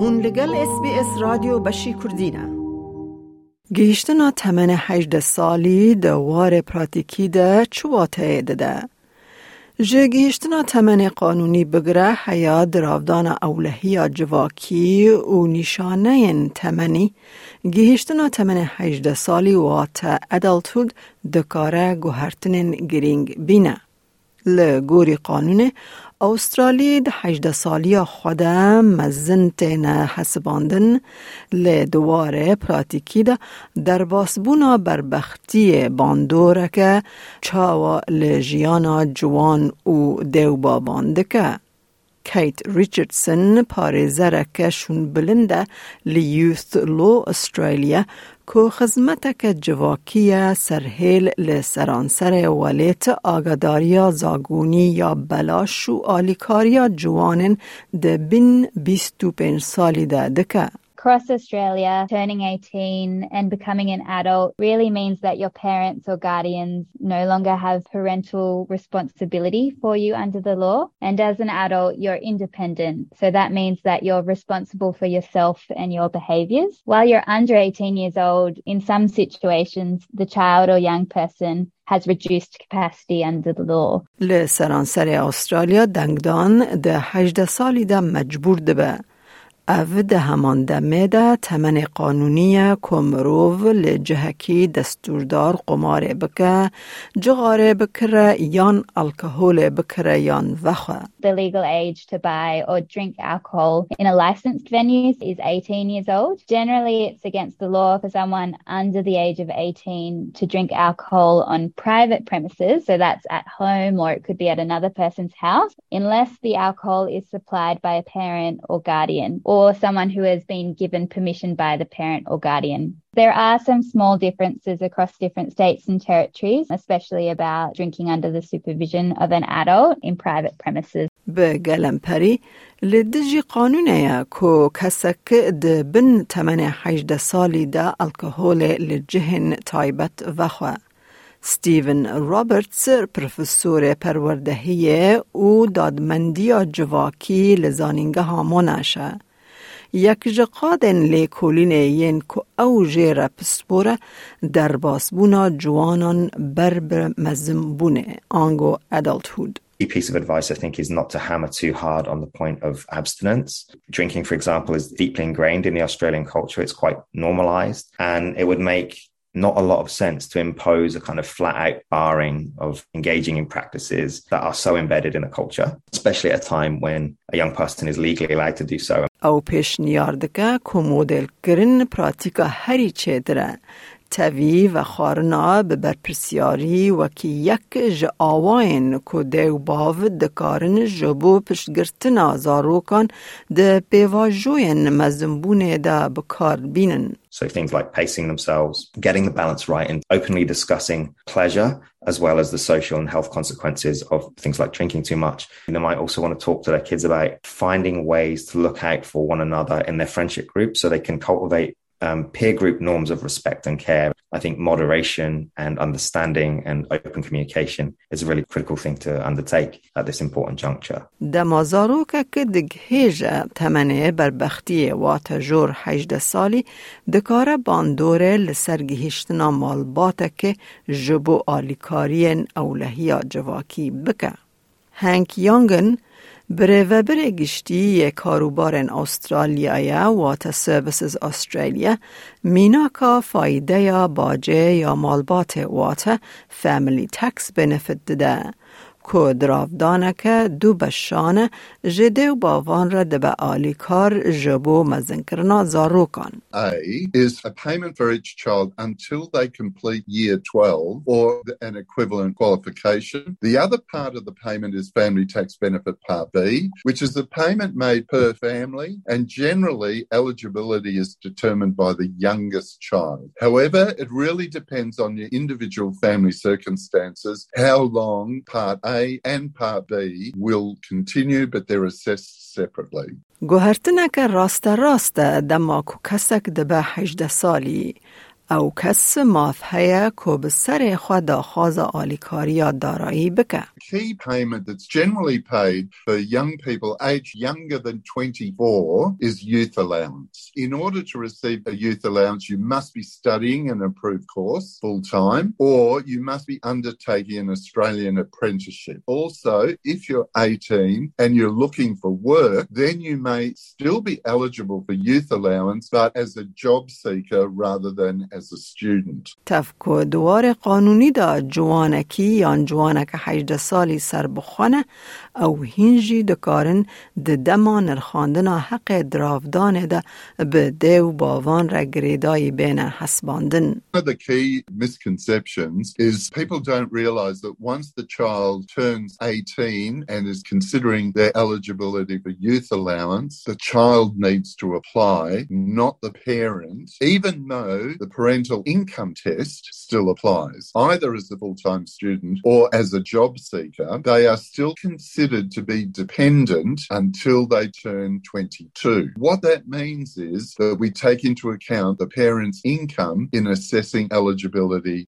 هون لگل اس بی اس رادیو بشی کردینه گیشتنا تمن هجده سالی دوار پراتیکی ده چواته ده جه گیشتنا تمن قانونی بگره حیا دراودان اولهی جواکی و نشانه تمنی. گیشتنا تمن هجده سالی وات ادالتود دکاره گوهرتنین گرینگ بینه. لگوری قانون استرالی ده هجده سالی خوده مزن تینه حسباندن لدوار پراتیکی ده در باسبونا بربختی باندوره که چاوا لجیانا جوان و دیو بابانده که. کیت ریچردسن پارێزەرەکە شون بلندە لی یوث استرالیا کو خزمتک جواکیە سرهیل لی سرانسر ولیت آگاداریا زاگونی یا بلاش و آلیکاریا جوانن ده بین بیستو پنج سالی ده دکه. Across Australia, turning 18 and becoming an adult really means that your parents or guardians no longer have parental responsibility for you under the law. And as an adult, you're independent. So that means that you're responsible for yourself and your behaviors. While you're under 18 years old, in some situations, the child or young person has reduced capacity under the law. لسرانسر استرالیا دنگدان ده 18 سالی ده مجبور ده او ده همان دمه ده تمن قانونی کمروو لجهکی دستوردار قمار بکه جغاره بکره یان الکهول بکره یان وخه The legal age to buy or drink alcohol in a licensed venue is 18 years old. Generally, it's against the law for someone under the age of 18 to drink alcohol on private premises, so that's at home or it could be at another person's house, unless the alcohol is supplied by a parent or guardian or or someone who has been given permission by the parent or guardian. There are some small differences across different states and territories, especially about drinking under the supervision of an adult in private premises. به گلمپری لدجی قانونه کو کسک ده بن تمن حجد سالی ده الکهول لجهن تایبت وخواه. ستیون رابرتس پروفسور پروردهی او دادمندی جواکی لزانینگه هامونشه. یک جقادن لیکولین ین که او جیره پسپوره در باسبونا جوانان بربر مزم بونه آنگو ادالتهود. key piece of advice, I think, is not to hammer too hard on the point of abstinence. Drinking, for example, is deeply ingrained in the Australian culture. It's quite normalized, and it would make not a lot of sense to impose a kind of flat out barring of engaging in practices that are so embedded in a culture, especially at a time when a young person is legally allowed to do so. او پیشنیار دکه که مدل کرن پراتیکا هری چه دره تاوی و خارنا به برپرسیاری و که یک ج آواین که دیو باو دکارن جبو پشگرتنا زاروکان ده پیواجوین مزنبونه ده بکار بینن. So things like pacing themselves, getting the balance right and openly discussing pleasure as well as the social and health consequences of things like drinking too much. And they might also want to talk to their kids about finding ways to look out for one another in their friendship group so they can cultivate um, peer group norms of respect and care. I think moderation and understanding and open communication is a really critical thing to undertake at this important juncture. دمازارو که دگهیج تمنه بربختی و تجور حجد سالی دکاره باندوره لسرگیهشتنا مالباته که جبو آلیکارین اولهی جواکی بکه. هنک یانگن بره و بره گشتی یک یەکاروبارێن ئوسترالیایە واتە سربسز ئوسترالیە میناکە فایدەیە فایده یا باجه یا مالبات واتە فەملی تکس بنەفت دده. بنفت ده که دراودانه دو بشانه جده و باوان را دبه آلی کار جبو مزن کرنا زاروکان. A is a payment for each child until they complete year 12 or an equivalent qualification. The other part of the payment is family tax benefit part B, which is the payment made per family and generally eligibility is determined by the youngest child. However, it really depends on your individual family circumstances how long part A and Part B will continue, but they're assessed separately. گوهرتنه که راست راست دما کو کسک دبه 18 سالی او کس ماف هیا که به سر خود داخواز آلیکاریا دارایی بکه. Key payment that's generally paid for young people aged younger than 24 is youth allowance. In order to receive a youth allowance, you must be studying an approved course full time or you must be undertaking an Australian apprenticeship. Also, if you're 18 and you're looking for work, then you may still be eligible for youth allowance, but as a job seeker rather than as a student. تفکو دوار قانونی دا جوانکی یا جوانک 18 سالی سر بخوانه او هینجی دکارن د دما نرخاندنا حق دراودان ده به دیو باوان را گریدای بین حسباندن. One of the key misconceptions is people don't realize that once the child turns 18 and is considering their eligibility for youth allowance, the child needs to apply, not the parent, even though the parental income test still applies. Either as a full-time student or as a job seeker, they are still considered to be dependent until they turn 22. What that means is that we take into account the parent's income in assessing eligibility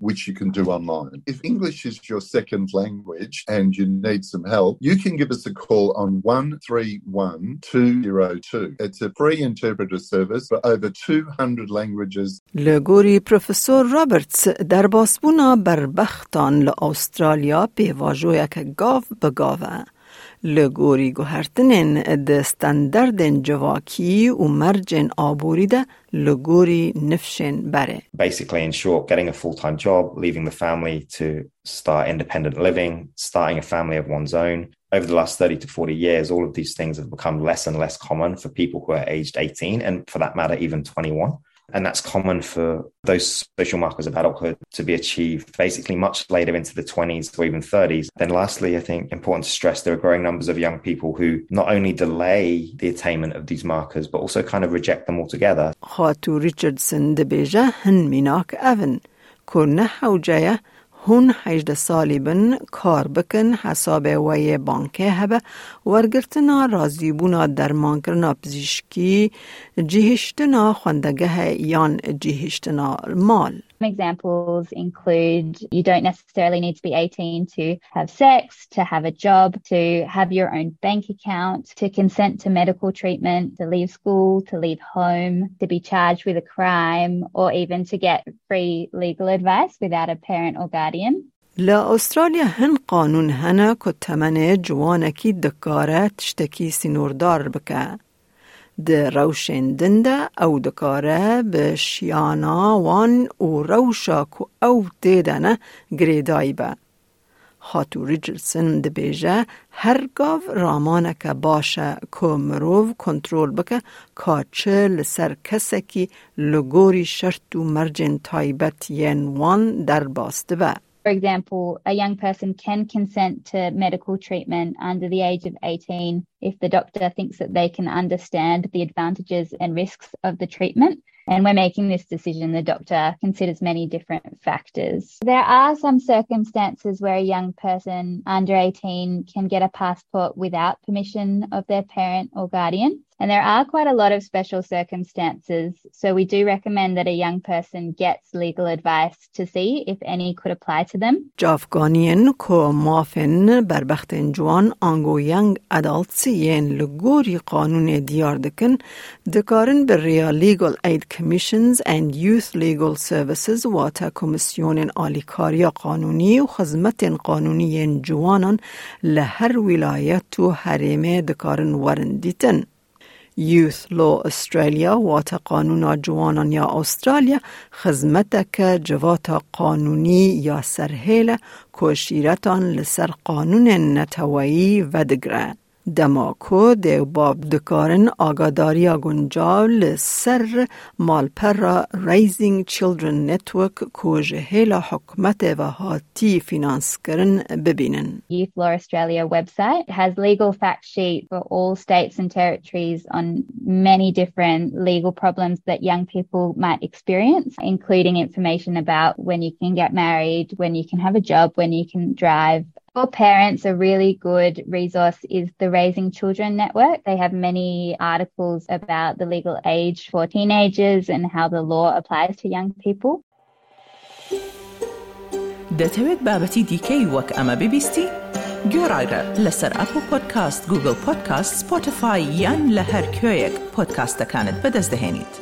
which you can do online. If English is your second language and you need some help, you can give us a call on 131202. It's a free interpreter service for over 200 languages لگوری پروفسور رابرتس در باسبونا بربختان لأسترالیا پیواجویا که گاو بگاوه. لگوری گوهرتنین ده ستاندردن جواکی و مرجن آبوری ده لگوری نفشن بره. Basically, in short, getting a full time job, leaving the family to start independent living, starting a family of one's own. Over the last 30 to 40 years, all of these things have become less and less common for people who are aged 18 and, for that matter, even 21. And that's common for those social markers of adulthood to be achieved basically much later into the 20s or even 30s. Then, lastly, I think important to stress there are growing numbers of young people who not only delay the attainment of these markers, but also kind of reject them altogether. خاتو ریچردسن دبیجه هن میناک اون. کرنه حوجه هون هجده سالی بن کار بکن حساب وی بانکه هبه ورگرتنا رازیبونا درمان کرنا پزیشکی جهشتنا خوندگه یان جهشتنا مال. Some examples include you don't necessarily need to be 18 to have sex, to have a job, to have your own bank account, to consent to medical treatment, to leave school, to leave home, to be charged with a crime, or even to get free legal advice without a parent or guardian. لا استرالیا هن قانون هنه که تمنه جوانکی دکاره تشتکی سینوردار د روشندنده او دکاره به شیانا وان او روشا کو او دیدنه گریدای به. خاتو ریجرسن د بیجه هر گاو رامانه که باشه که مروو کنترول بکه که چه لسر کسه کی لگوری شرط و مرجن تایبت ین وان در باسته به. For example, a young person can consent to medical treatment under the age of 18 if the doctor thinks that they can understand the advantages and risks of the treatment. And when making this decision, the doctor considers many different factors. There are some circumstances where a young person under 18 can get a passport without permission of their parent or guardian. And there are quite a lot of special circumstances. So we do recommend that a young person gets legal advice to see if any could apply to them. جافگانین که مافن بربخت جوان آنگو ینگ ادالتس ین لگوری قانون دیار دکن دکارن بر ریا Legal Aid Commissions and Youth Legal Services واتا کمیسیون آلیکاریا قانونی و خدمت قانونی جوانان لهر ولایت و حرمه دکارن ورندیتن. Youth Law Australia وات قانون جوانان یا استرالیا خدمت که جوات قانونی یا سرهیل کوشیرتان لسر قانون نتوایی و. دماکو ده باب دکارن آگاداریا گنجاو لسر مالپر ریزینگ چیلدرن نتورک کوژ هیلا حکمت و هاتی فینانس کرن ببینن. Youth Law Australia website has legal fact sheet for all states and territories on many different legal problems that young people might experience, including information about when you can get married, when you can have a job, when you can drive, For parents, a really good resource is the Raising Children Network. They have many articles about the legal age for teenagers and how the law applies to young people. دەتەوێت بابەتی دیکەی وەک ئەمە ببیستی؟ گۆڕایرە لەسەر ئەپ و پۆدکاست گوگل پۆدکاست سپۆتفاای یان لە هەر کوێیەک پۆدکاستەکانت بەدەست دەێنیت.